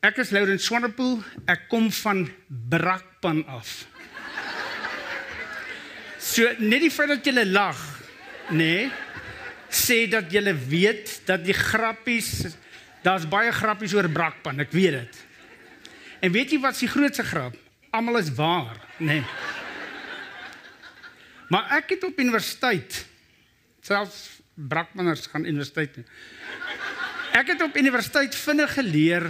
Ek is Laurens Swanepoel. Ek kom van Brakpan af. So net die feit dat jy lag, nê, nee, sê dat jy weet dat die grappies daar's baie grappies oor Brakpan, ek weet dit. En weet jy wat die grootste grap? Almal is waar, nê. Nee. Maar ek het op universiteit selfs Brakmanners gaan universiteit toe. Ek het op universiteit vinnig geleer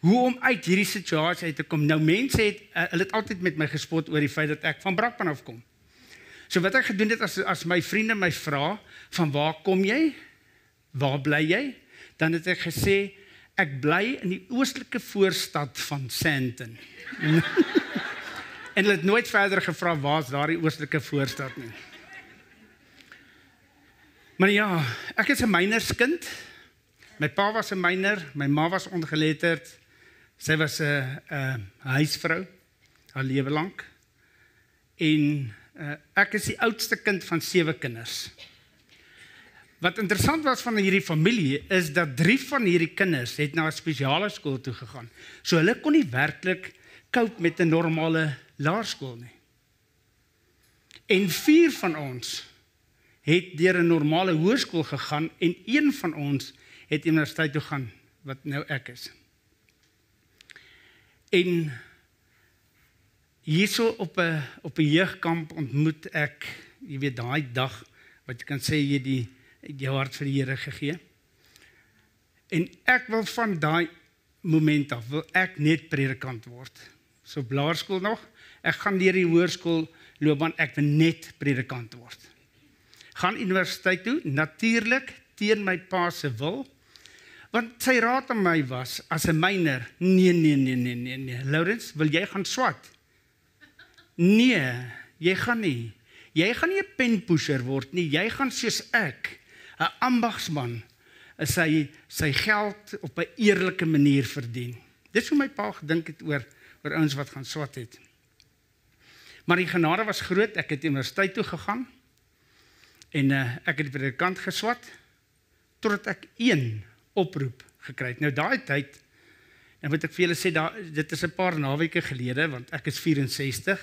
hoe om uit hierdie situasie uit te kom. Nou mense het uh, hulle het altyd met my gespot oor die feit dat ek van Brakpan af kom. So wat ek gedoen het as as my vriende my vra van waar kom jy? Waar bly jy? Dan het ek gesê ek bly in die oostelike voorstad van Sandton. en hulle het nooit verder gevra waar's daardie oostelike voorstad nie. Maar ja, ek is 'n mynerskind. My pa was 'n myner, my ma was ongeletterd. Sy was 'n 'n huisvrou haar lewe lank. En uh, ek is die oudste kind van sewe kinders. Wat interessant was van hierdie familie is dat 3 van hierdie kinders het na 'n spesiale skool toe gegaan. So hulle kon nie werklik cope met 'n normale laerskool nie. En 4 van ons het deur 'n normale hoërskool gegaan en een van ons het universiteit toe gaan wat nou ek is. En hierso op 'n op 'n jeugkamp ontmoet ek, jy weet daai dag wat jy kan sê jy die jou hart vir die Here gegee. En ek wil van daai moment af wil ek net predikant word. So blaarskool nog, ek gaan deur die hoërskool loopbaan ek wil net predikant word. Gaan universiteit toe natuurlik teen my pa se wil. Want sy raad aan my was as 'n myner, nee nee nee nee nee nee. Lawrence, wil jy gaan swat? Nee, jy gaan nie. Jy gaan nie 'n penpusher word nie. Jy gaan soos ek, 'n ambagsman, sy sy geld op 'n eerlike manier verdien. Dis hoe my pa gedink het oor oor ouens wat gaan swat het. Maar die genade was groot. Ek het universiteit toe gegaan. En uh, ek het by die kant geswat totdat ek oproep gekry het. Nou daai tyd en wat ek vir julle sê daar dit is 'n paar naweke gelede want ek is 64.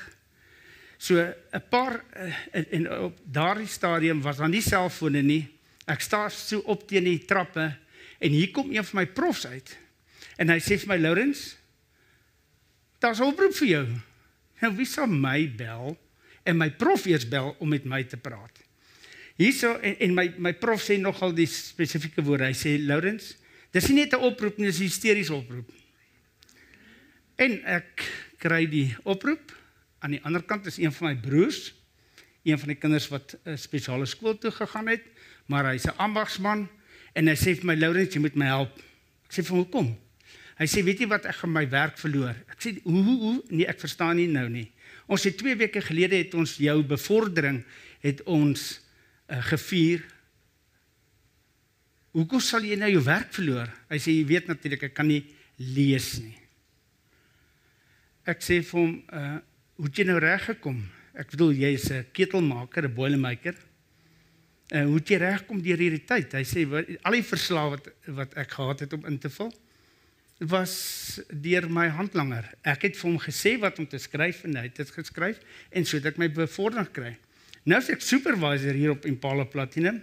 So 'n paar uh, en, en op daardie stadium was daar nie selfone nie. Ek staan so op teen die trappe en hier kom een van my profs uit. En hy sê vir my Lourens, daar's 'n oproep vir jou. Nou wie sal my bel en my prof eers bel om met my te praat? Hierso en, en my my prof sê nogal die spesifieke woorde. Hy sê Lourens, dis nie net 'n oproep nie, dis 'n hysteriese oproep. En ek kry die oproep. Aan die ander kant is een van my broers, een van die kinders wat 'n spesiale skool toe gegaan het, maar hy's 'n ambagsman en hy sê vir my Lourens, jy moet my help. Ek sê vir hom, "Hoekom?" Hy sê, "Weet jy wat, ek gaan my werk verloor." Ek sê, "Hoe hoe hoe? Nee, ek verstaan nie nou nie." Ons het 2 weke gelede het ons jou bevordering het ons gevier. Hoekom sal jy nou jou werk verloor? Hy sê jy weet natuurlik ek kan nie lees nie. Ek sê vir hom, uh hoe het jy nou reg gekom? Ek bedoel jy is 'n ketelmaker, 'n boilermaker. En uh, hoe het jy reg kom deur hierdie tyd? Hy sê wat, al die verslae wat wat ek gehad het om in te vul was deur my handlanger. Ek het vir hom gesê wat om te skryf en hy het dit geskryf en so het ek my bevordering gekry. Nou is ek supervisor hier op Impala Platinum.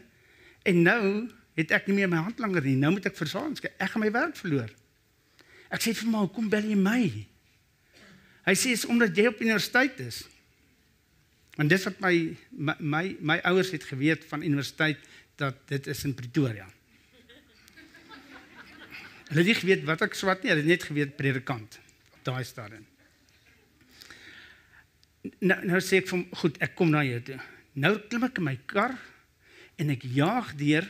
En nou het ek nie meer my handlanger nie. Nou moet ek versaans. Ek gaan my werk verloor. Ek sê vir hom, "Kom bel jy my?" Hy sê, "Is omdat jy op universiteit is." Want dis wat my my my, my ouers het geweet van universiteit dat dit is in Pretoria. Hulle het nie geweet wat ek swat nie, hulle het net geweet predikant op daai stadium nou nou sê ek vir hom, goed, ek kom na jou toe. Nou klim ek in my kar en ek jaag deur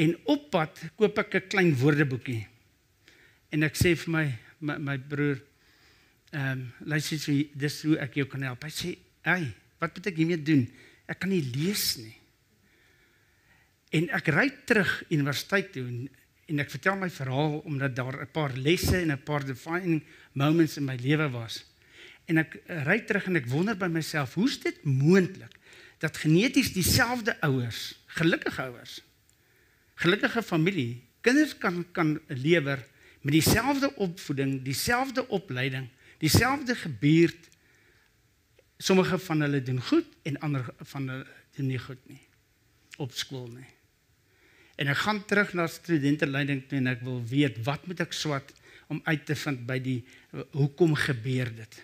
en op pad koop ek 'n klein woordeboekie. En ek sê vir my my, my broer, ehm, um, luister jy, dis hoe ek jou kan help. Hy sê, "Ag, wat moet ek hiermee doen? Ek kan nie lees nie." En ek ry terug universiteit toe en, en ek vertel my verhaal omdat daar 'n paar lesse en 'n paar defining moments in my lewe was en ek eh, ry terug en ek wonder by myself, hoe's dit moontlik dat geneties dieselfde ouers, gelukkige ouers, gelukkige familie, kinders kan kan lewer met dieselfde opvoeding, dieselfde opleiding, dieselfde gebuurt. Sommige van hulle doen goed en ander van hulle doen nie goed nie op skool nie. En ek gaan terug na studenteleiding toe en ek wil weet wat moet ek swat om uit te vind by die hoekom gebeur dit?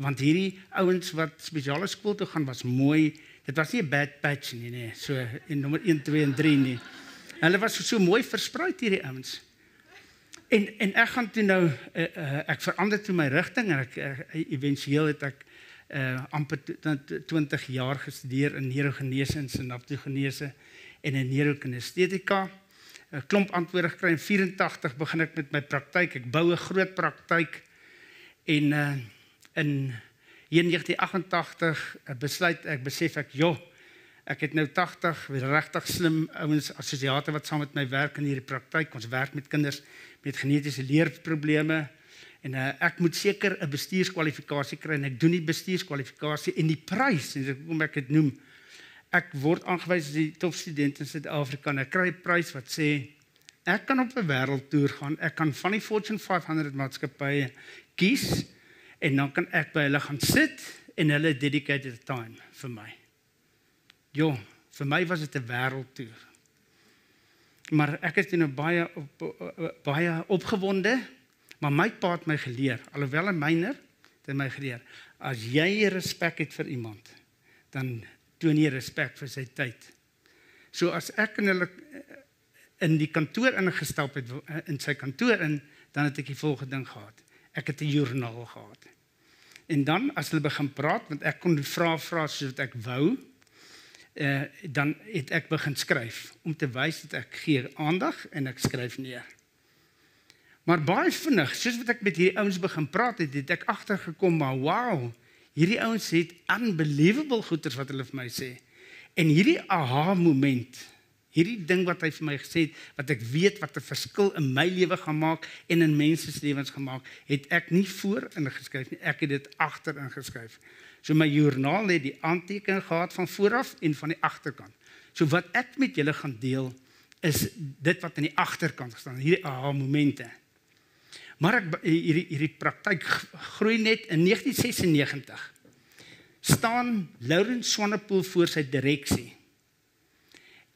Want hierdie ouens wat spesiale skool toe gaan was mooi. Dit was nie 'n bad patch nie, nee. So in nommer 1, 2 en 3 nie. Hulle was so mooi versprei hierdie ouens. En en ek gaan toe nou uh, uh, ek verander toe my rigting en ek uh, éventueel het ek uh amper 20 jaar gestudeer in neurogenese en sinaptogenese en in neurokinestetika. 'n Klomp antwoorde gekry in 84 begin ek met my praktyk. Ek bou 'n groot praktyk en uh in 1988 besluit ek besef ek, "Joh, ek het nou 80 regtig slim ouens assosiate wat saam met my werk in hierdie praktyk. Ons werk met kinders met genetiese leerprobleme." En uh, ek moet seker 'n bestuurskwalifikasie kry en ek doen die bestuurskwalifikasie en die prys en ek kom ek dit noem. Ek word aangewys as die topstudent in Suid-Afrika en ek kry 'n prys wat sê ek kan op 'n wêreldtoer gaan. Ek kan van die Fortune 500 maatskappye kies en dan kan ek by hulle gaan sit en hulle dedicated time vir my. Jo, vir my was dit 'n wêreldtoer. Maar ek is nou baie op, baie opgewonde Maar my pa het my geleer, alhoewel 'n myner, het my geleer, as jy respek het vir iemand, dan toon jy respek vir sy tyd. So as ek in hulle in die kantoor ingestap het in sy kantoor in, dan het ek die volgende ding gehad. Ek het 'n joernaal gehad. En dan as hulle begin praat, want ek kon vra vra soos wat ek wou, eh dan het ek begin skryf om te wys dat ek gee aandag en ek skryf neer. Maar baie vinnig, soos wat ek met hierdie ouens begin praat het, het ek agtergekom maar wow, hierdie ouens het unbelievable goeters wat hulle vir my sê. En hierdie aha moment, hierdie ding wat hy vir my gesê het, wat ek weet wat 'n verskil in my lewe gaan maak en in mense se lewens gemaak, het ek nie voor ingeskryf nie, ek het dit agter ingeskryf. So my joernaal het die aantekening gehad van vooraf en van die agterkant. So wat ek met julle gaan deel is dit wat aan die agterkant staan, hierdie aha momente. Maar ek hierdie hierdie praktyk groei net in 1996. staan Laurens Swanepoel voor sy direksie.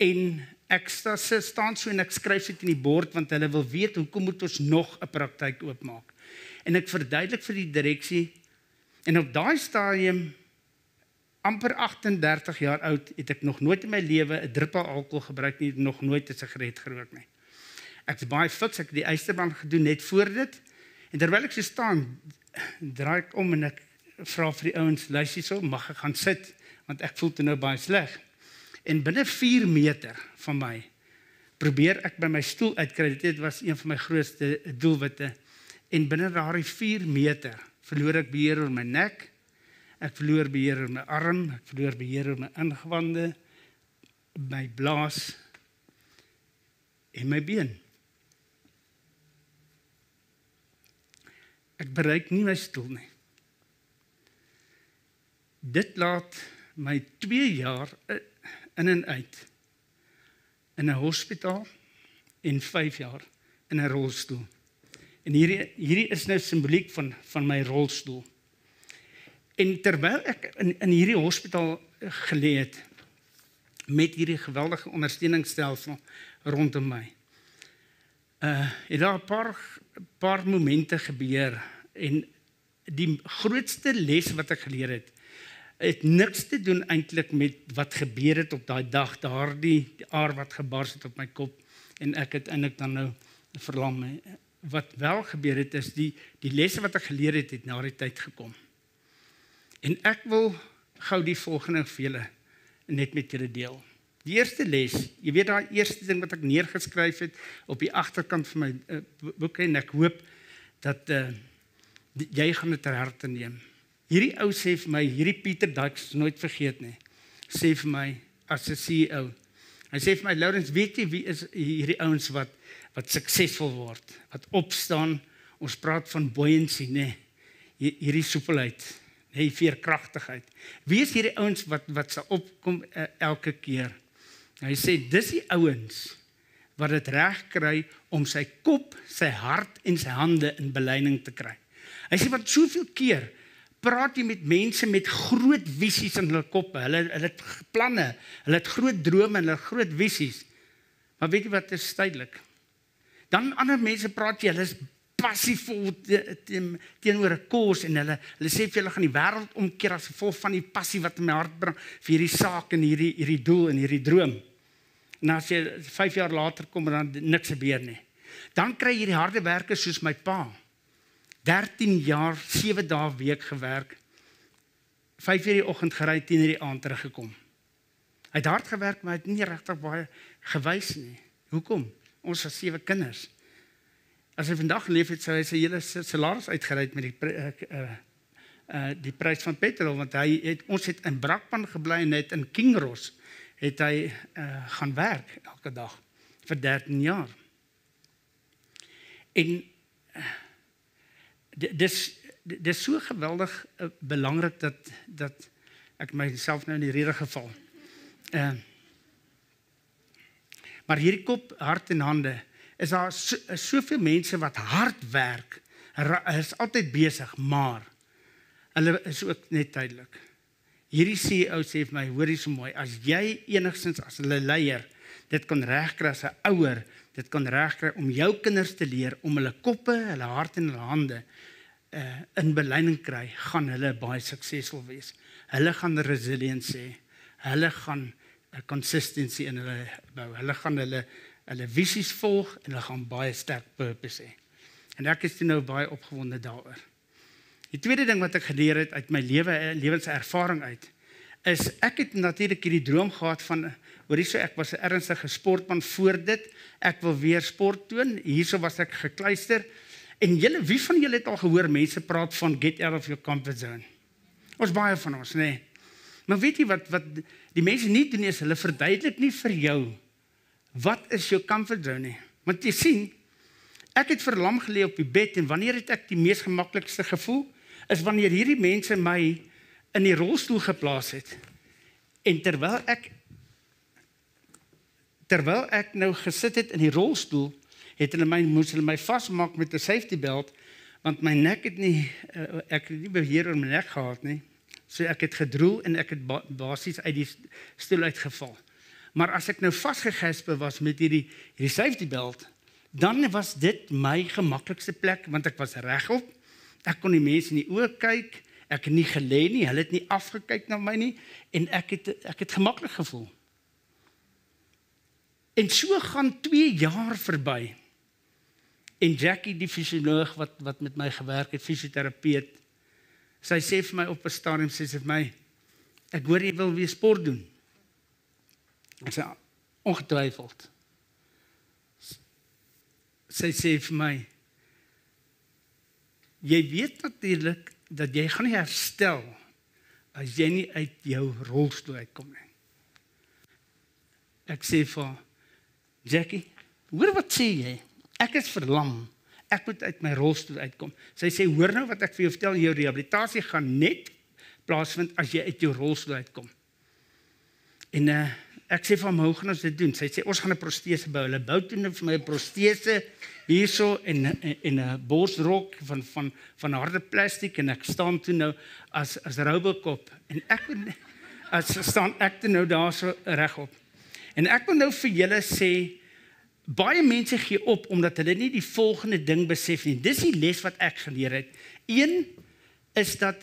En ek sta, staan so en ek skryf dit in die bord want hulle wil weet hoekom moet ons nog 'n praktyk oopmaak. En ek verduidelik vir die direksie en op daai stadium amper 38 jaar oud het ek nog nooit in my lewe 'n druppel alkohol gebruik nie, nog nooit 'n sigaret gerook nie. Ek was baie fiks, ek het die eysterband gedoen net voor dit. En terwyl ek so staan, draai ek om en ek vra vir die ouens, luister hierso, mag ek gaan sit want ek voel te nou baie sleg. En binne 4 meter van my probeer ek by my stoel uitkry. Dit was een van my grootste doelwitte. En binne daardie 4 meter verloor ek beheer oor my nek. Ek verloor beheer oor my arm, ek verloor beheer oor my ingewande, my blaas en my been. Ek bereik nie my stoel nie. Dit laat my 2 jaar in en uit in 'n hospitaal en 5 jaar in 'n rolstoel. En hierdie hierdie is nou simboliek van van my rolstoel. En terwyl ek in in hierdie hospitaal gelê het met hierdie geweldige ondersteuningsstelsel rondom my. Uh het daar 'n paar paar momente gebeur en die grootste les wat ek geleer het het niks te doen eintlik met wat gebeur het op daai dag daardie aar wat gebars het op my kop en ek het eintlik dan nou verlam. Wat wel gebeur het is die die lesse wat ek geleer het het na die tyd gekom. En ek wil gou die volgende vir julle net met julle deel. Die eerste les, jy weet daai eerste ding wat ek neergeskryf het op die agterkant van my uh, boek en ek hoop dat uh, jy gaan dit ter harte neem. Hierdie ou sê vir my, hierdie Pieter Dux nooit vergeet nie. Sê vir my as 'n CEO. Hy sê vir my Lourens, weet jy wie is hierdie ouens wat wat suksesvol word, wat opstaan? Ons praat van buoyancy, nê? Hierdie soepelheid, nê, veerkragtigheid. Wie is hierdie ouens wat wat se opkom uh, elke keer? Hy sê dis die ouens wat dit reg kry om sy kop, sy hart en sy hande in belyning te kry. Hy sê wat soveel keer praat jy met mense met groot visies in hulle koppe. Hulle hulle het planne, hulle het groot drome en hulle groot visies. Maar weet jy wat is tydelik? Dan ander mense praat jy, hulle is passievol teenoor 'n kos en hulle hulle sê vir hulle gaan die wêreld omkeer as gevolg van die passie wat in my hart bring vir hierdie saak en hierdie hierdie doel en hierdie droom. En as jy 5 jaar later kom en dan niks gebeur nie. Dan kry jy die harde werke soos my pa. 13 jaar, 7 dae week gewerk. 5 uur die oggend gery, 10 uur die aand teruggekom. Hy het hard gewerk, maar hy het nie regtig baie gewys nie. Hoekom? Ons het sewe kinders. As hy vandag leef het, sou hy sy hele salaris uitgery met die uh, uh die prys van petrol want hy het ons het in Brakpan gebly en net in Kingros het hy uh gaan werk elke dag vir 13 jaar. En uh, dis dis so geweldig uh, belangrik dat dat ek myself nou in die rede geval. Ehm uh, Maar hierdie kop, hart en hande is daar so, soveel mense wat hard werk. Hulle is altyd besig, maar hulle is ook net tydelik. Hierdie CEO sê vir my, hoorie so mooi, as jy enigstens as 'n leier dit kan regkry as 'n ouer, dit kan regkry om jou kinders te leer om hulle koppe, hulle harte en hulle hande uh, in belyning kry, gaan hulle baie suksesvol wees. Hulle gaan resilient sê. Hulle gaan 'n consistency in hulle bou. Hulle gaan hulle hulle visies volg en hulle gaan baie sterk purpose hê. En ek is nou baie opgewonde daaroor. Die tweede ding wat ek geleer het uit my lewe lewenservaring uit is ek het natuurlik hierdie droom gehad van hoorie so ek was 'n ernstige sportman voor dit. Ek wil weer sport toon. Hierso was ek gekluister. En julle wie van julle het al gehoor mense praat van get out of your comfort zone? Ons baie van ons, nê. Nee. Maar weet jy wat wat die mense nie doen is hulle verduidelik nie vir jou wat is jou comfort zone nie. Want jy sien, ek het verlam gelê op die bed en wanneer het ek die mees gemaklikste gevoel? Is wanneer hierdie mense my in die rolstoel geplaas het. En terwyl ek terwyl ek nou gesit het in die rolstoel, het hulle my moes hulle my vasmaak met 'n safety belt want my nek het nie eh, ek het nie beheer oor my nek gehad nie. So ek het gedroel en ek het basies uit die stoel uitgeval. Maar as ek nou vasgegespe was met hierdie hierdie safety belt, dan was dit my gemaklikste plek want ek was regop. Ek kon die mense in die oë kyk. Ek het nie gelê nie. Hulle het nie afgekyk na my nie en ek het ek het gemaklik gevoel. En so gaan 2 jaar verby. En Jackie die fisioloog wat wat met my gewerk het, fisioterapeut, Sy sê vir my op 'n stadium sê sy vir my ek hoor jy wil weer sport doen. Ek sê ongetwyfeld. Sy sê vir my jy weet natuurlik dat jy gaan nie herstel as jy nie uit jou rolstoel uitkom nie. Ek sê vir Jackie, hoor wat sê jy? Ek is verlam ek moet uit my rolstoel uitkom. Sy sê hoor nou wat ek vir jou vertel, jou rehabilitasie gaan net plaasvind as jy uit jou rolstoel uitkom. En uh, ek sê van hoe gaan ons dit doen? Sy sê ons gaan 'n protese bou. Hulle bou toe vir my 'n protese hierso en en 'n borsrok van van van harde plastiek en ek staan toe nou as as Robocop en ek as staan ek toe nou daarso regop. En ek wil nou vir julle sê Baie mense gee op omdat hulle nie die volgende ding besef nie. Dis die les wat ek geleer het. Een is dat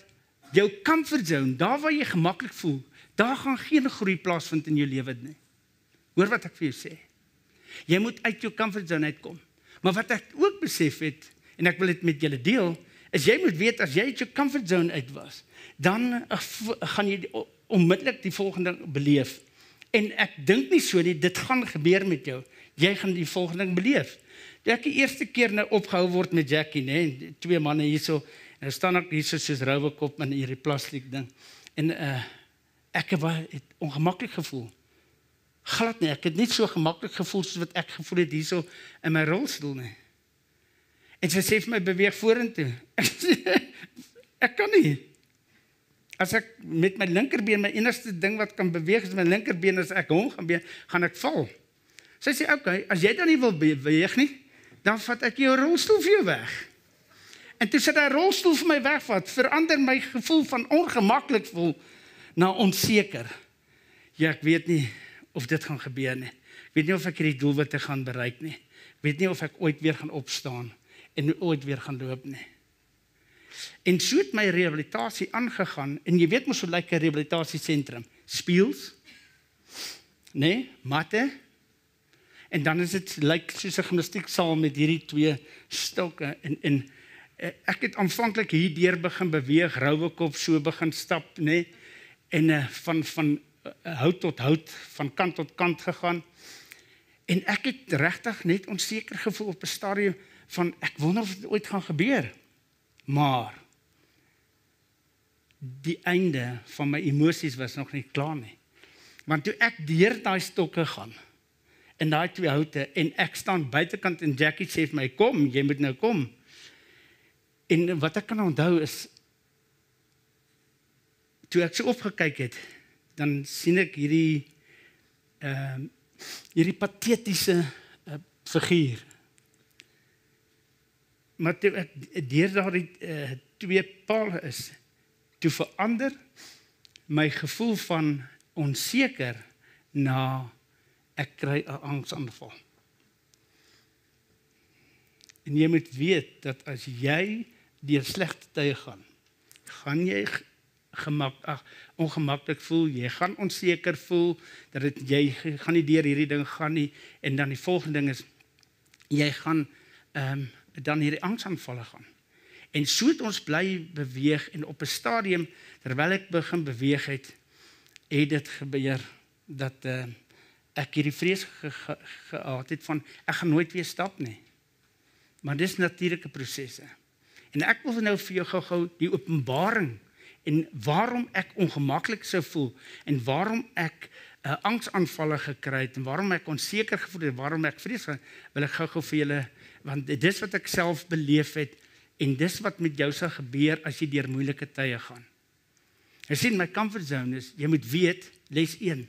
jou comfort zone, daar waar jy gemaklik voel, daar gaan geen groei plaasvind in jou lewe nie. Hoor wat ek vir jou sê. Jy moet uit jou comfort zone uitkom. Maar wat ek ook besef het en ek wil dit met julle deel, is jy moet weet as jy uit jou comfort zone uit was, dan uh, gaan jy onmiddellik die volgende beleef. En ek dink nie so nie, dit gaan gebeur met jou jy gaan die volgende ding beleef. Toe ek die eerste keer nou opgehou word met Jackie, nê, twee manne hierso, en nou staan ek hierso soos Robocop in hierdie plastiek ding. En uh ek het baie ongemaklik gevoel. Glad nie, ek het net so gemaklik gevoel soos wat ek gevoel het hierso in my rolstoel nie. En sy sê vir my beweeg vorentoe. ek kan nie. As ek met my linkerbeen my enigste ding wat kan beweeg is my linkerbeen as ek hom gaan been, gaan ek val. Sy sê, "Oké, okay, as jy dan nie wil beweeg nie, dan vat ek jou rolstoel vir jou weg." En toe sit hy rolstoel vir my wegvat, verander my gevoel van ongemaklik voel na onseker. Ja, ek weet nie of dit gaan gebeur nie. Ek weet nie of ek hierdie doelwitte gaan bereik nie. Ek weet nie of ek ooit weer gaan opstaan en ooit weer gaan loop nie. En so het my rehabilitasie aangegaan en jy weet mos hoe lyk 'n rehabilitasiesentrum? Speels. Nee, matte. En dan is dit lyk soos 'n gimnastieksaal met hierdie twee stokke en en eh, ek het aanvanklik hier deur begin beweeg, roue kop so begin stap, nê? Nee, en uh, van van uh, hout tot hout, van kant tot kant gegaan. En ek het regtig net onseker gevoel op 'n stadium van ek wonder of dit ooit gaan gebeur. Maar die einde van my emosies was nog nie klaar nie. Want toe ek deur daai stokke gaan in daai twee houte en ek staan buitekant en Jackie sê vir my kom, jy moet nou kom. En wat ek kan onthou is toe ek so opgekyk het, dan sien ek hierdie ehm uh, hierdie patetiese uh, figuur. Maar toe ek deur daardie uh, twee paal is, toe verander my gevoel van onseker na ek kry 'n angsaanval. En jy moet weet dat as jy deur slegte tye gaan, gaan jy gemak ag ongemaklik voel, jy gaan onseker voel dat dit jy gaan nie deur hierdie ding gaan nie en dan die volgende ding is jy gaan ehm um, dan hierdie angsaanvalle gaan. En so het ons bly beweeg en op 'n stadium terwyl ek begin beweeg het, het dit gebeur dat uh, ek hierdie vrees gehad ge ge het van ek gaan nooit weer stap nie. Maar dis natuurlike prosesse. En ek wil nou vir jou gou-gou die openbaring en waarom ek ongemaklik sou voel en waarom ek 'n uh, eh, angsaanvalle gekry het en waarom ek onseker gevoel het, waarom ek vrees wil ek gou-gou vir julle want dis wat ek self beleef het en dis wat met jou sal gebeur as jy deur moeilike tye gaan. Jy sien my comfort zone is jy moet weet les 1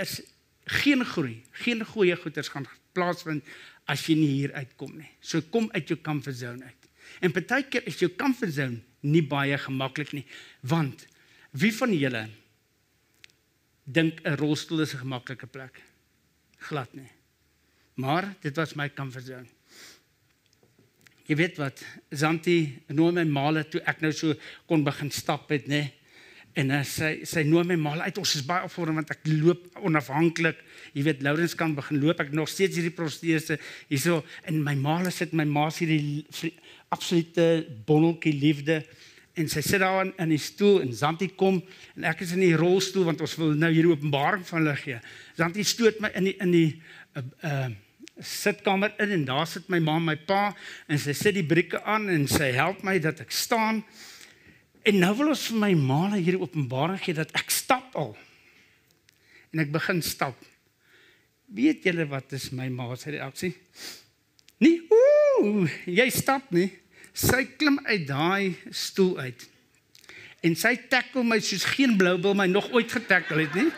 is geen groei, geen goeie goeders gaan plaasvind as jy nie hier uitkom nie. So kom uit jou comfort zone uit. En partykeer is jou comfort zone nie baie gemaklik nie, want wie van julle dink 'n rolstoel is 'n gemaklike plek? Glad nie. Maar dit was my comfort zone. Jy weet wat, Zanti noem my male toe ek nou so kon begin stap het, nê? En uh, sy sy noem my male uit. Ons is baie opgewonde want ek loop onafhanklik. Jy weet, Lourens kan begin loop. Ek nog steeds hierdie protese hierso en my male sit my ma sê die absolute bonneltjie liefde en sy sit daar in, in die stoel en Zanti kom en ek is in die rolstoel want ons wil nou hier openbaring van hulle gee. Zanti stoot my in die in die uh, uh sitkamer in en daar sit my ma en my pa en sy sit die brieke aan en sy help my dat ek staan. En nou wil ons vir my ma hier openbaring gee dat ek stap al. En ek begin stap. Weet julle wat is my ma se reaksie? Nee, ooh, jy stap nie. Sy klim uit daai stoel uit. En sy tackle my soos geen blou bil my nog ooit getackle het nie.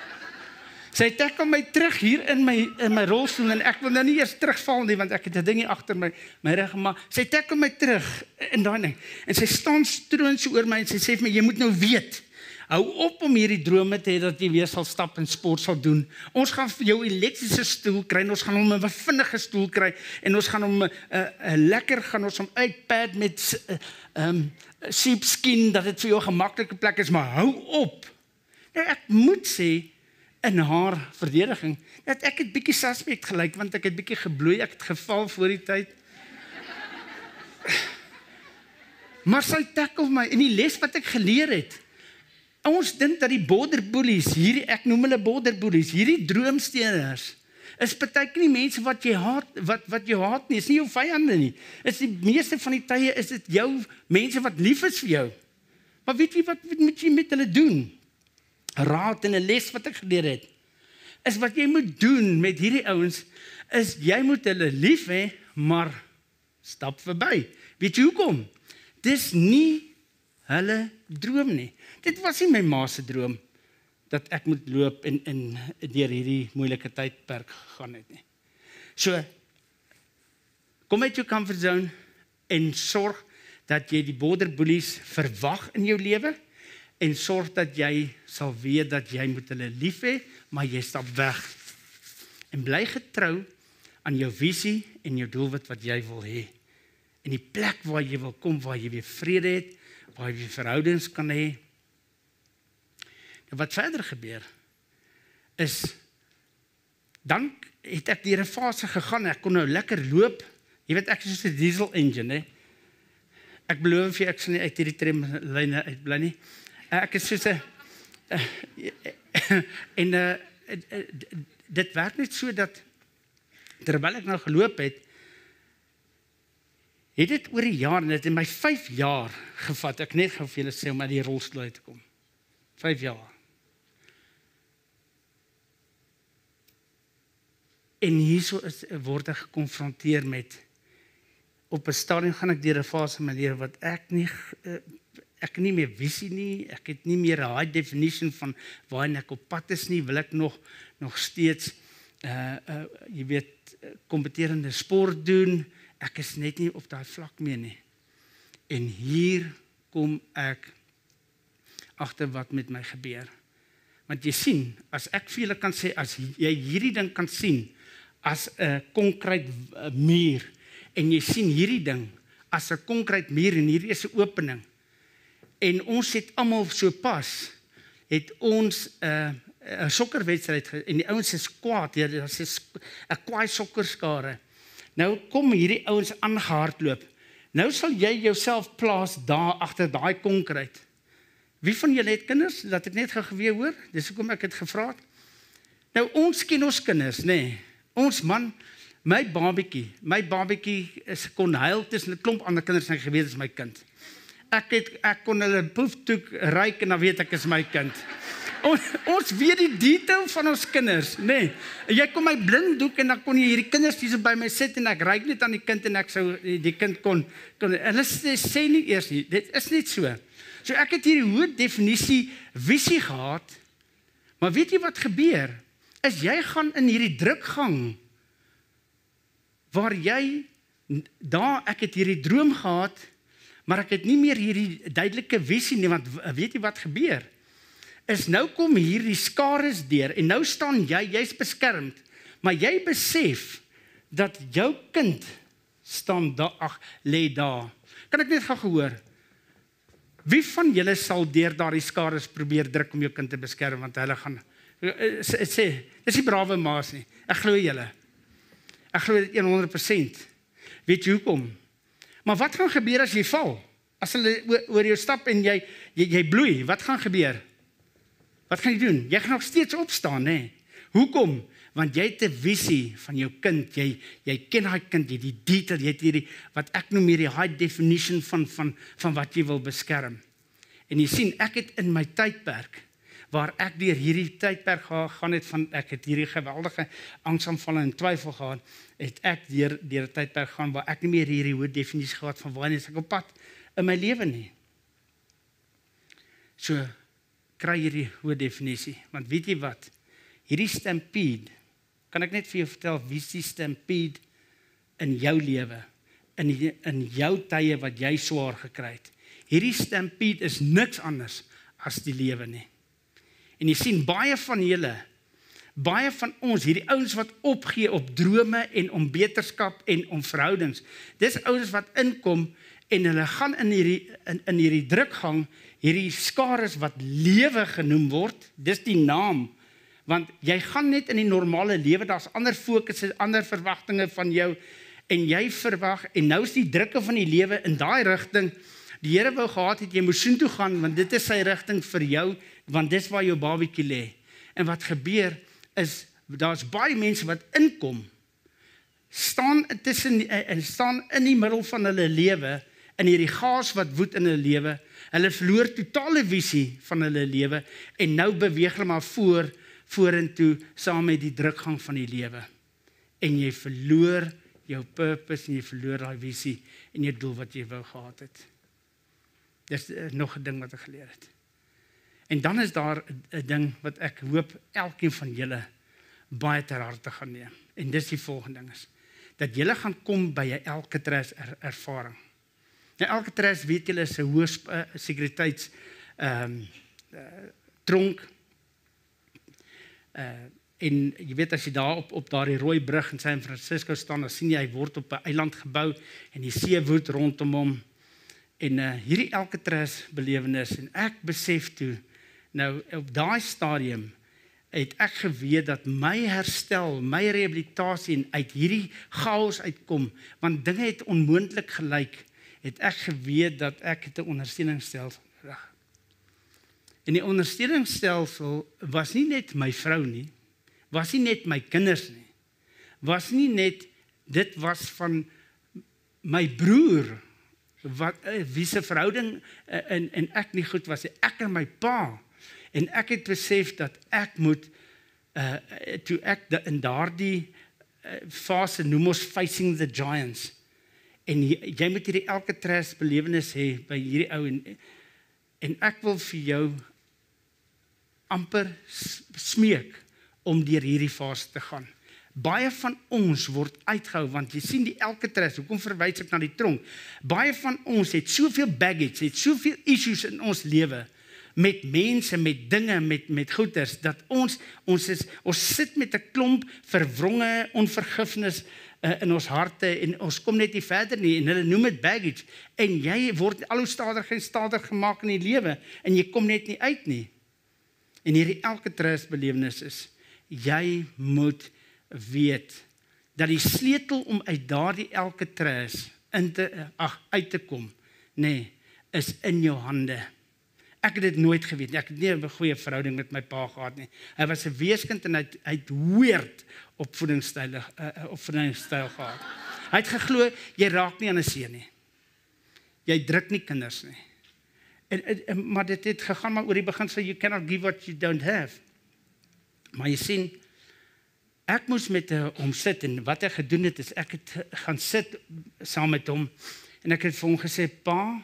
Sy tackle my terug hier in my in my rolstoel en ek wil nou nie eers terugval nie want ek het 'n dingie agter my my rug maar sy tackle my terug in daai ding. En sy staan stroon so oor my en sy sê vir my jy moet nou weet. Hou op om hierdie drome te hê dat jy weer sal stap en sport sal doen. Ons gaan vir jou elektriese stoel kry ons gaan hom 'n vinnige stoel kry en ons gaan hom 'n uh, 'n lekker gaan ons hom uitpad met ehm uh, um, sheepskin dat dit vir jou 'n gemaklike plek is maar hou op. Nou ek moet sê in haar verdediging dat ek het bietjie suspect gelyk want ek het bietjie gebloei, ek het geval voor die tyd. Maar sy tackle my en die les wat ek geleer het. Ons dink dat die border bullies, hierdie ek noem hulle border bullies, hierdie droomsteeners is partykeer nie mense wat jy haat wat wat jy haat nie, is nie jou vyande nie. Is die meeste van die tye is dit jou mense wat lief is vir jou. Maar weet jy wat moet jy met hulle doen? Raad en 'n les wat ek geleer het is wat jy moet doen met hierdie ouens is jy moet hulle lief hê maar stap verby. Weet jy hoekom? Dis nie hulle droom nie. Dit was nie my ma se droom dat ek moet loop en in deur hierdie moeilike tydperk gegaan het nie. So kom uit jou comfort zone en sorg dat jy die border bullies verwag in jou lewe en sorg dat jy sal weet dat jy moet hulle lief hê, maar jy stap weg. En bly getrou aan jou visie en jou doelwit wat jy wil hê. En die plek waar jy wil kom waar jy weer vrede het, waar jy verhoudings kan hê. En wat verder gebeur is dan het ek deur 'n fase gegaan. Ek kon nou lekker loop. Jy weet ek is so 'n diesel engine, hè. Ek beloof vir ek sal nie uit hierdie tramlyne uitbly nie. Ek is so 'n en uh, dit werk net so dat terwyl ek nou geloop het het dit oor die jare net in my 5 jaar gevat ek net gou vir julle sê om uit die rolstoel uit te kom. 5 jaar. En hierso is word ek gekonfronteer met op 'n stadium gaan ek deur 'n fase in my lewe wat ek nie eh, ek nie meer visie nie, ek het nie meer 'n high definition van waar ek op pad is nie, wil ek nog nog steeds uh uh jy weet kompeterende sport doen. Ek is net nie op daai vlak meer nie. En hier kom ek agter wat met my gebeur. Want jy sien, as ek vir julle kan sê as jy hierdie ding kan sien, as 'n konkreet eh, muur en jy sien hierdie ding as 'n konkreet muur en hierdie is 'n opening. En ons het almal so pas het ons 'n uh, 'n sokkerwedstryd en die ouens is kwaad, ja, dit is 'n kwaai sokkerskare. Nou kom hierdie ouens aangehardloop. Nou sal jy jouself plaas daar agter daai konkreet. Wie van julle het kinders? Laat ek net gou geweet hoor. Dis hoekom ek dit gevra het. Nou ons ken ons kinders, nê? Nee. Ons man, my babatjie, my babatjie is kon huil tussen 'n klomp ander kinders en geweet is my kind. Ek het ek kon hulle poeftoek ryk en dan weet ek is my kind. Ons ons weet die detail van ons kinders, nê. Nee. Jy kom my blinddoek en dan kon jy hierdie kinders hier by my sit en ek ryk net aan die kind en ek sou die kind kon kon hulle sê, sê nie eers nie. Dit is net so. So ek het hierdie hoë definisie visie gehad. Maar weet jy wat gebeur? is jy gaan in hierdie drukgang waar jy daar ek het hierdie droom gehad maar ek het nie meer hierdie duidelike visie nie want weet jy wat gebeur is nou kom hierdie skares deur en nou staan jy jy's beskermd maar jy besef dat jou kind staan daar ag lê daar kan ek net gou gehoor wie van julle sal deur daardie skares probeer druk om jou kind te beskerm want hulle gaan Eh, eh, sê, dis nie brawe maas nie. Ek glo julle. Ek glo dit 100%. Weet jy hoekom? Maar wat gaan gebeur as jy val? As hulle oor jou stap en jy jy, jy bloei, wat gaan gebeur? Wat gaan jy doen? Jy gaan nog steeds opstaan, nê? Hoekom? Want jy het 'n visie van jou kind. Jy jy ken daai kind, jy die detail, jy het hierdie wat ek noem hierdie high definition van van van wat jy wil beskerm. En jy sien, ek het in my tydperk waar ek deur hierdie tydperk gegaan het van ek het hierdie geweldige angsaanvalle en twyfel gehad, het ek deur deur 'n tydperk gaan waar ek nie meer hierdie hoë definisie gehad van waar ek op pad in my lewe nie. So kry hierdie hoë definisie, want weet jy wat? Hierdie stampede kan ek net vir jou vertel wie is die stampede in jou lewe in in jou tye wat jy swaar gekry het. Hierdie stampede is niks anders as die lewe nie. En jy sien baie van julle baie van ons hierdie ouens wat opgee op drome en om beterskap en om verhoudings. Dis ouens wat inkom en hulle gaan in hierdie in, in hierdie drukgang, hierdie skares wat lewe genoem word. Dis die naam. Want jy gaan net in die normale lewe, daar's ander fokusse, ander verwagtinge van jou en jy verwag en nou is die drukke van die lewe in daai rigting. Die Here wou gehad het jy moes soontoe gaan want dit is sy rigting vir jou want dis waar jou babatjie lê. En wat gebeur is daar's baie mense wat inkom staan tussen en eh, staan in die middel van hulle lewe in hierdie gaas wat woed in hulle lewe. Hulle verloor totale visie van hulle lewe en nou beweeg hulle maar voor vorentoe saam met die drukgang van die lewe. En jy verloor jou purpose en jy verloor daai visie en jou doel wat jy wou gehad het. Dis uh, nog 'n ding wat ek geleer het. En dan is daar 'n ding wat ek hoop elkeen van julle baie ter harte gaan neem. En dis die volgende ding is dat jy gaan kom by 'n elke tres er, ervaring. Nou elke tres weet julle is 'n hoë uh, sekuriteits ehm um, uh, tronk uh en jy weet as jy daar op op daardie rooi brug in San Francisco staan, dan sien jy hy word op 'n eiland gebou en die see woed rondom hom. En uh hierdie elke tres belewenis en ek besef toe nou op daai stadium het ek geweet dat my herstel, my rehabilitasie uit hierdie chaos uitkom, want dinge het onmoontlik gelyk, het ek geweet dat ek 'n ondersteuningsstelsel reg. En die ondersteuningsstelsel was nie net my vrou nie, was nie net my kinders nie. Was nie net dit was van my broer wat eh, wie se verhouding in eh, en ek nie goed was nie. Ek en my pa En ek het besef dat ek moet uh toe ek de, in daardie uh, fase noem ons facing the giants. En jy, jy moet hierdie elke tres belewenis hê by hierdie ou en en ek wil vir jou amper smeek om deur hierdie fase te gaan. Baie van ons word uitgehou want jy sien die elke tres, hoekom verwys ek na die tronk? Baie van ons het soveel baggage, het soveel issues in ons lewe met mense, met dinge, met met goeders dat ons ons is ons sit met 'n klomp verwronge onvergifnis uh, in ons harte en ons kom net nie verder nie en hulle noem dit baggage en jy word al hoe stadiger en stadiger gemaak in die lewe en jy kom net nie uit nie. En hierdie elke trust belewenis is jy moet weet dat die sleutel om uit daardie elke trust in te ag uit te kom nê nee, is in jou hande. Ek het dit nooit geweet nie. Ek het nie 'n goeie verhouding met my pa gehad nie. Hy was 'n weeskind en hy het, hy het weird opvoedingsstyl uh, opvoedingsstyl gehad. Hy het geglo jy raak nie aan 'n seun nie. Jy druk nie kinders nie. En, en, maar dit het gegaan maar oor die begin sê you cannot give what you don't have. Maar jy sien ek moes met hom sit en wat hy gedoen het is ek het gaan sit saam met hom en ek het vir hom gesê pa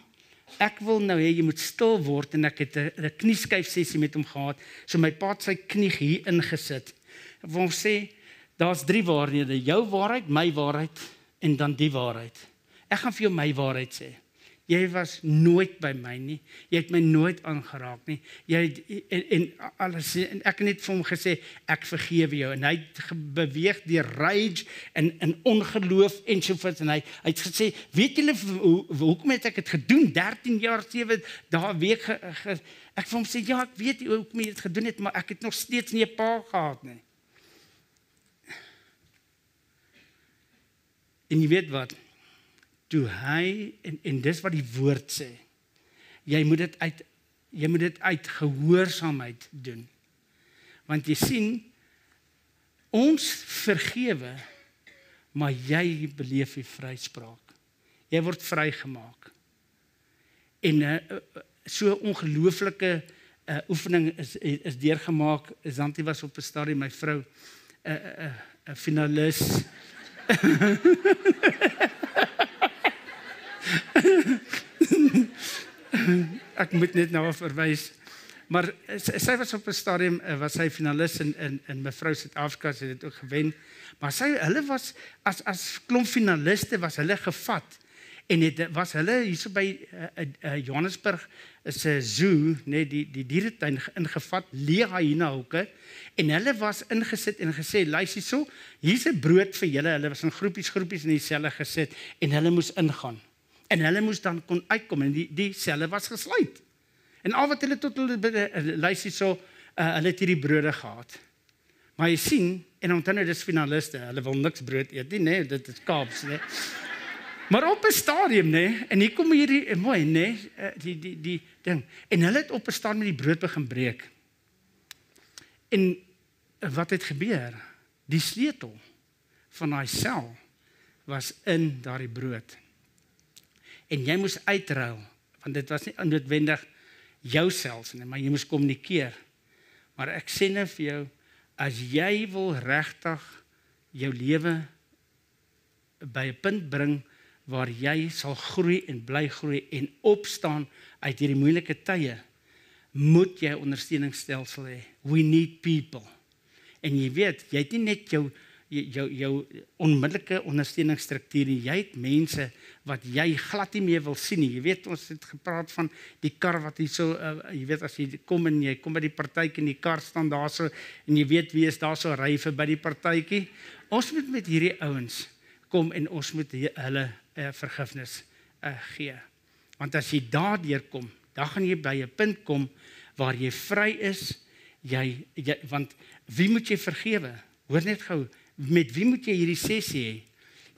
Ek wil nou hê jy moet stil word en ek het 'n knieskyf sessie met hom gehad. So my pa het sy knie hier ingesit. Wil hom sê daar's drie waarhede, jou waarheid, my waarheid en dan die waarheid. Ek gaan vir jou my waarheid sê. Jy was nooit by my nie. Jy het my nooit aangeraak nie. Jy het, en, en alles en ek het net vir hom gesê ek vergewe jou en hy het beweeg deur rage en in ongeloof en so voort en hy, hy het gesê weet julle hoe, hoekom het ek dit gedoen 13 jaar 7 dae week ge, ge, ek vir hom sê ja ek weet hoekom jy dit gedoen het maar ek het nog steeds nie 'n pa gehad nie. En jy weet wat? Toe hy en en dis wat die woord sê. Jy moet dit uit jy moet dit uit gehoorsaamheid doen. Want jy sien ons vergewe maar jy beleef die vryspraak. Jy word vrygemaak. En 'n uh, eh, eh, so ongelooflike uh, oefening is is deurgemaak. Zanti was op 'n stadium my vrou 'n uh, 'n uh, uh, finalis. ek moet net nou verwys. Maar sy was op 'n stadium eh, was sy finalis in in in mevrou Suid-Afrika het dit ook gewen. Maar sy hulle was as as klomp finaliste was hulle gevat en dit was hulle hierso by uh, uh, Johannesburg is 'n zoo net die die dieretuin ingevat leë hyena hoeke en hulle was ingesit en gesê luister so hier's 'n brood vir julle hulle was in groepies groepies in dieselfde gesit en hulle moes ingaan en hulle moes dan kon uitkom en die die selle was gesluit. En al wat hulle tot hulle luister so uh, hulle het hierdie brode gehad. Maar jy sien en onthou nou dis finaliste, hulle wil niks brood eet nie, nee, dit is Kaaps, nee. Maar op 'n stadium nê nee, en hier kom hierdie eh, mooi nê nee, die die die ding en hulle het op 'n stadium die brood begin breek. En wat het gebeur? Die sleutel van daai sel was in daardie brood en jy moes uitruil want dit was nie noodwendig jouself nie maar jy moes kommunikeer. Maar ek sê net vir jou as jy wil regtig jou lewe by 'n punt bring waar jy sal groei en bly groei en opstaan uit hierdie moeilike tye moet jy ondersteuningsstelsel hê. We need people. En jy weet, jy het nie net jou jou jou onmiddellike ondersteuningsstrukture. Jy het mense wat jy glad nie meer wil sien nie. Jy weet ons het gepraat van die kar wat hier so uh, jy weet as jy kom en jy kom by die partytjie en die kar staan daarso en jy weet wie is daar so ry vir by die partytjie. Ons moet met hierdie ouens kom en ons moet hulle uh, vergifnis uh, gee. Want as jy daardeur kom, dan gaan jy by 'n punt kom waar jy vry is. Jy, jy want wie moet jy vergewe? Hoor net gou, met wie moet jy hierdie sessie hê?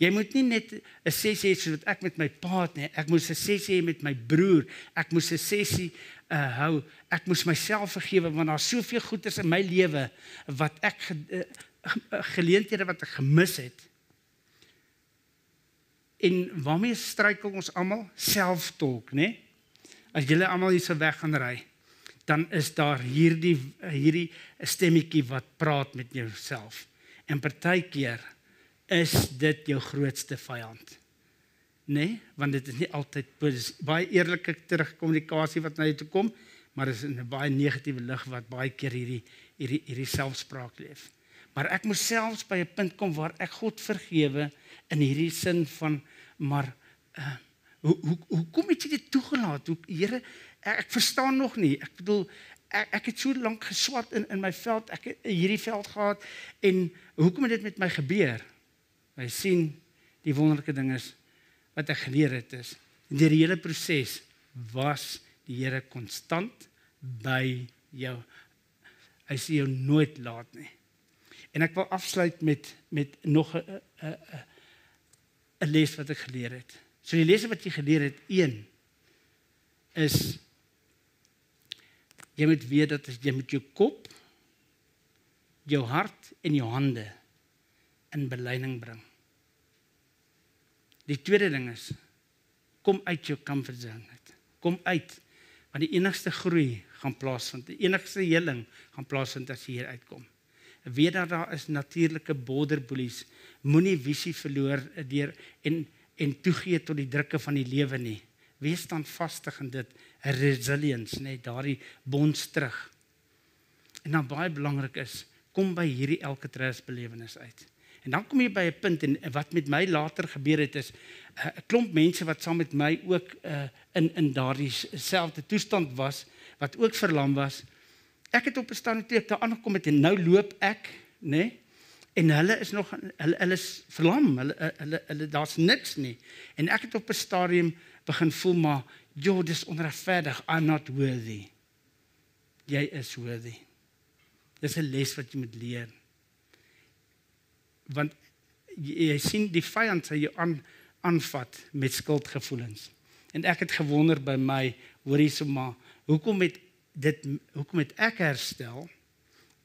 Jy moet nie net 'n sessie hê soos wat ek met my pa het nie. Ek moet 'n sessie hê met my broer. Ek moet 'n sessie uh hou. Ek moet myself vergewe want daar's soveel goeders in my lewe wat ek ge, uh, geleenthede wat ek gemis het. En waarmee struikel ons almal? Self-talk, né? As julle almal hier se weg gaan ry, dan is daar hierdie hierdie stemmetjie wat praat met jouself. En partykeer is dit jou grootste vyand. Nee, want dit is nie altyd baie eerlike terugkommunikasie wat na jou toe kom, maar is in 'n baie negatiewe lig wat baie keer hierdie hierdie hierdie selfspraak leef. Maar ek moet selfs by 'n punt kom waar ek God vergewe in hierdie sin van maar uh, hoe hoe hoe kom jy dit toegelaat? Hoe Here, ek, ek verstaan nog nie. Ek bedoel ek, ek het so lank geswat in in my veld, ek het hierdie veld gehad en hoekom het dit met my gebeur? Jy sien die wonderlike ding is wat ek geleer het is deur die hele proses was die Here konstant by jou. Hy sê jou nooit laat nie. En ek wil afsluit met met nog 'n 'n 'n les wat ek geleer het. So die lesse wat jy geleer het, een is jy moet weet dat jy met jou kop, jou hart en jou hande in belyning bring. Die tweede ding is kom uit jou comfort zone uit. Kom uit want die enigste groei gaan plaasvind. Die enigste heling gaan plaasvind as jy hier uitkom. Weet dat daar is natuurlike border bullies. Moenie visie verloor deur en en toegee tot die drukke van die lewe nie. Wees standvastig in dit, resilience, net daardie bonds terug. En dan baie belangrik is, kom by hierdie elke trust belewenis uit. En dan kom jy by 'n punt en wat met my later gebeur het is eh, 'n klomp mense wat saam met my ook uh, in in daardie selfde toestand was wat ook verlam was. Ek het op 'n stadium toe ek daar aangekom het en nou loop ek, nê? Nee, en hulle is nog hulle hulle is verlam. Hulle, hulle, hulle daar's niks nie. En ek het op 'n stadium begin voel maar, "Jo, dis onregverdig. I'm not worthy." Jy is worthy. Dis 'n les wat jy moet leer want jy, jy sien die vyand sal jou aan aanvat met skuldgevoelens. En ek het gewonder by my, hoor hierso maar, hoekom het dit hoekom het ek herstel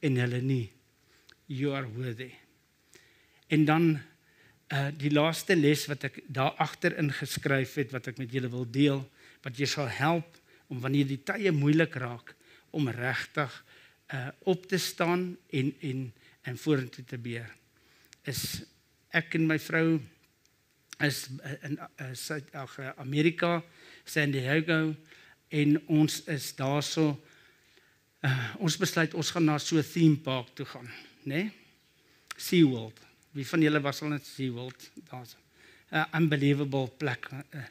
en hulle nie? You are worthy. En dan uh die laaste les wat ek daar agter ingeskryf het wat ek met julle wil deel, wat jy sal help om wanneer die tye moeilik raak om regtig uh op te staan en en en vorentoe te beer is ek en my vrou is in Suid uh, Amerika, San Diego en ons is daarso uh, ons besluit ons gaan na so 'n theme park toe gaan, né? Nee? SeaWorld. Wie van julle was al in SeaWorld? Daar's 'n uh, unbelievable plek. Uh,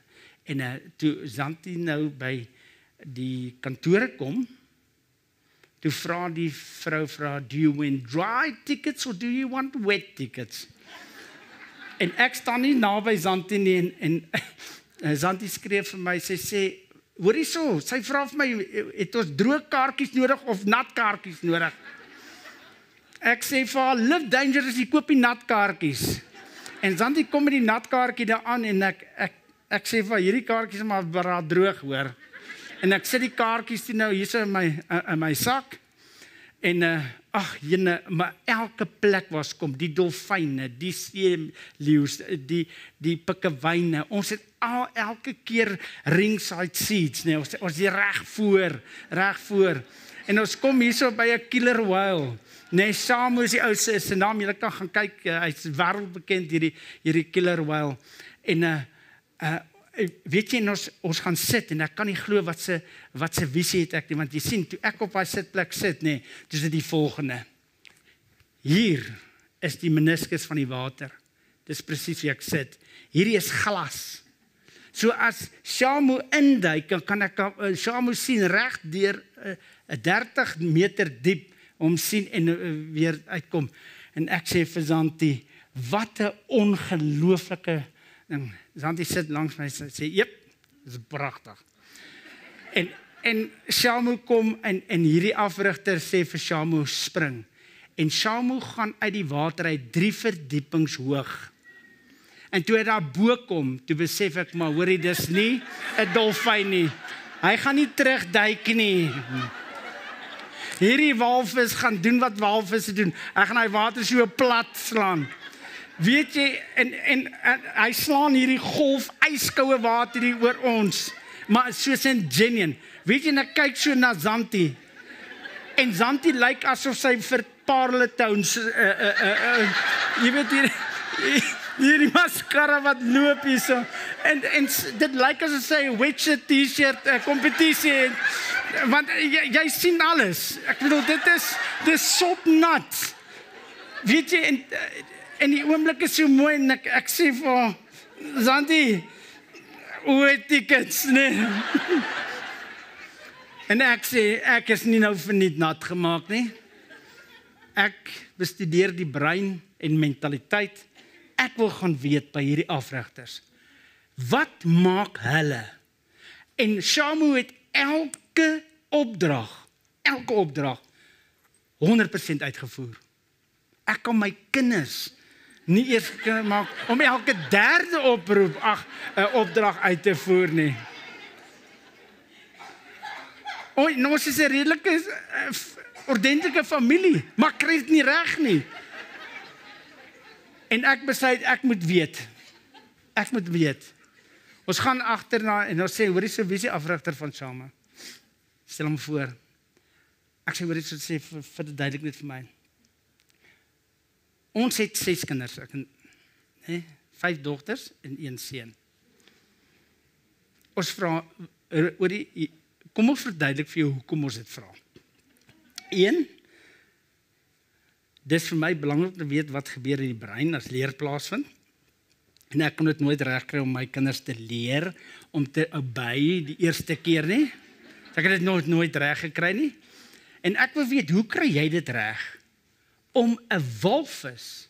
en uh, toe Zanti nou by die kantore kom, Toe vra die vrou vra, "Do you want dry tickets or do you want wet tickets?" En ek staan nie naby Zanti nie en en, en Zanti skree vir my, sy sê, "Hoor hierso, sy vra vir my, het ons droë kaartjies nodig of nat kaartjies nodig?" Ek sê vir haar, "Live dangerous, jy koop die nat kaartjies." En Zanti kom met die nat kaartjie daaraan en ek ek ek sê vir hierdie kaartjies is maar braad droog, hoor. En ek sit die kaartjies toe nou hierso in my in my sak. En uh ag jene, maar elke plek was kom die dolfyne, die see leeu's, die die pikkewyne. Ons het al elke keer ringside seats, nee, ons ons is reg voor, reg voor. En ons kom hierso by 'n killer whale. Nee, Samu is die ou se se naam. Jy kan gaan kyk, hy's wêreldbekend hierdie hierdie killer whale. En uh uh weet jy ons ons gaan sit en ek kan nie glo wat se wat se visie het ek nie want jy sien toe ek op daai sitplek sit nê nee, dis dit die volgende Hier is die meniskus van die water. Dis presies wie ek sit. Hierdie is glas. So as Shamu induik, dan kan ek uh, Shamu sien reg deur 'n uh, 30 meter diep om sien en uh, weer uitkom. En ek sê vir Zanti, wat 'n ongelooflike ding. Zanti sit langs my en sê, "Jep, dis pragtig." En en Shamu kom en en hierdie afrigter sê vir Shamu spring. En Shamu gaan uit die water uit 3 verdiepings hoog. En toe hy daar bo kom, toe besef ek maar hoorie dis nie 'n dolfyn nie. Hy gaan nie terugduik nie. Hierdie walvis gaan doen wat walvisse doen. Hy gaan hy water so plat slaan. Weet jy en en, en hy slaan hierdie golf yskoue water hier oor ons. Maar soos 'n genien. Weet jy net kyk so na Zanti. En Zanti lyk asof sy vir Parletown uh uh uh, uh jy weet hier hierdie maskara wat loop hierso. En en dit lyk as 'n sê Witcher T-shirt uh, kompetisie. Want jy, jy sien alles. Ek bedoel dit is dis sop nat. Weet jy en en die oomblik is so mooi en ek ek sê vir Zanti hoe tickets nee. en ek sê ek is nie nou verniet nat gemaak nie. Ek bestudeer die brein en mentaliteit ek wil gaan weet by hierdie afrigters. Wat maak hulle? En Shamu het elke opdrag, elke opdrag 100% uitgevoer. Ek kan my kinders nie eers maak om elke derde oproep ag 'n opdrag uit te voer nie. Oi, nou is 'n redelike uh, ordentlike familie, maar kry dit nie reg nie. En ek besluit ek moet weet. Ek moet weet. Ons gaan agterna en ons sê hoorie se visie afrigter van Shama. Stel hom voor. Ek sê hoorie se sê vir, vir duidelik net vir my. Ons het ses kinders, ek hè, vyf dogters en een seun. Ons vra oor die kom ons verduidelik vir jou hoekom ons dit vra. 1 dis vir my belangrik om te weet wat gebeur in die brein as leer plaasvind. En ek kon dit nooit regkry om my kinders te leer om te obey die eerste keer nie. Ek het dit nooit nooit reg gekry nie. En ek wil weet, hoe kry jy dit reg om 'n walvis,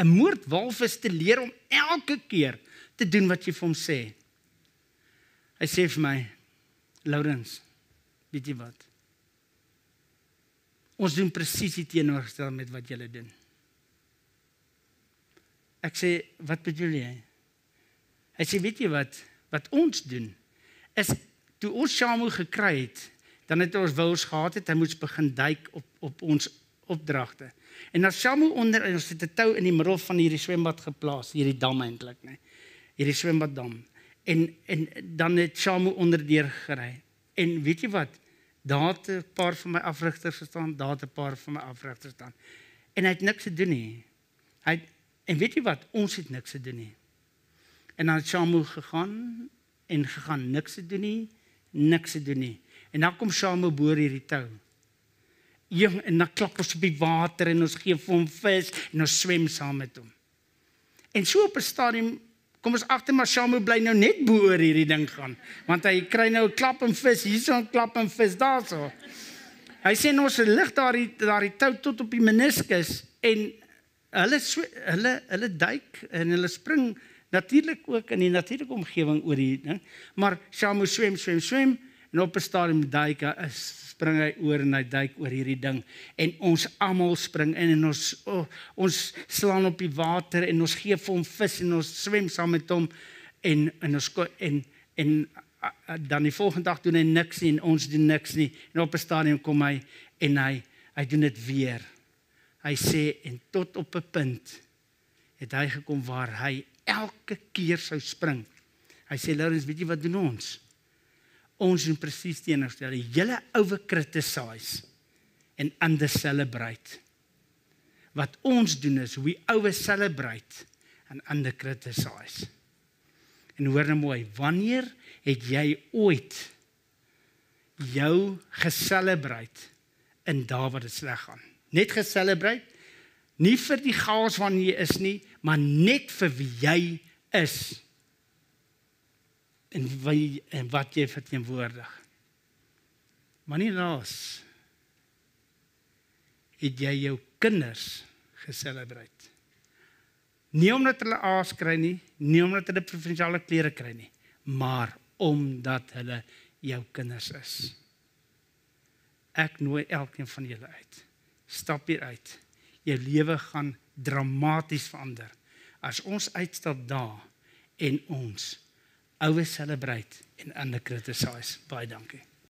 'n moordwalvis te leer om elke keer te doen wat jy vir hom sê? Hy sê vir my, Laurens, weet jy wat? Ons doen presies die teenoorgestel met wat julle doen. Ek sê, wat bedoel jy? Hy sê, weet jy wat wat ons doen is toe ons Shamu gekry het, dan het ons wils gehad het, hy moes begin duik op op ons opdragte. En as Shamu onder ons het 'n tou in die middel van hierdie swembad geplaas, hierdie dam eintlik, nê. Hierdie swembaddam. En en dan het Shamu onderdeur gery. En weet jy wat? Daar het 'n paar van my afrigters gestaan, daar het 'n paar van my afrigters staan. En hy het niks te doen nie. Hy het, en weet jy wat? Ons het niks te doen nie. En dan het Shamu gegaan en gegaan niks te doen nie, niks te doen nie. En dan kom Shamu boor hierdie tou. Jong, en dan klap ons op die water en ons gee vir hom vis en ons swem saam met hom. En so op 'n stadium Kom ons agter maar Shamu bly nou net bo oor hierdie ding gaan, want hy kry nou 'n klap en vis hierso 'n klap en vis daarso. Hy sê ons lig daar die tou tot op die meniskus en hulle hulle hulle duik en hulle spring natuurlik ook in die natuurlike omgewing oor hier ding, maar Shamu swem swem swem en op 'n stadium duik hy is spring hy oor en hy duik oor hierdie ding. En ons almal spring in en ons oh, ons slaan op die water en ons gee vir hom vis en ons swem saam met hom en en ons en en dan die volgende dag doen hy niks nie en ons doen niks nie. En op 'n stadium kom hy en hy hy doen dit weer. Hy sê en tot op 'n punt het hy gekom waar hy elke keer sou spring. Hy sê Laurens weet jy wat doen ons ons doen presies teenoorgestelde. Julle ouwe criticize en ander celebrate. Wat ons doen is we ouwe celebrate en ander criticize. En hoor nou mooi, wanneer het jy ooit jou geselebrate in daar waar dit sleg gaan? Net geselebrate? Nie vir die chaos waarin jy is nie, maar net vir wie jy is. En wie en wat jy verteenwoordig. Maar nie laas het jy jou kinders geselebreer. Nie omdat hulle aas kry nie, nie omdat hulle provinsiale klere kry nie, maar omdat hulle jou kinders is. Ek nooi elkeen van julle uit. Stap hier uit. Jou lewe gaan dramaties verander as ons uitstap daar en ons oues celebrate en ander criticize. Baie dankie.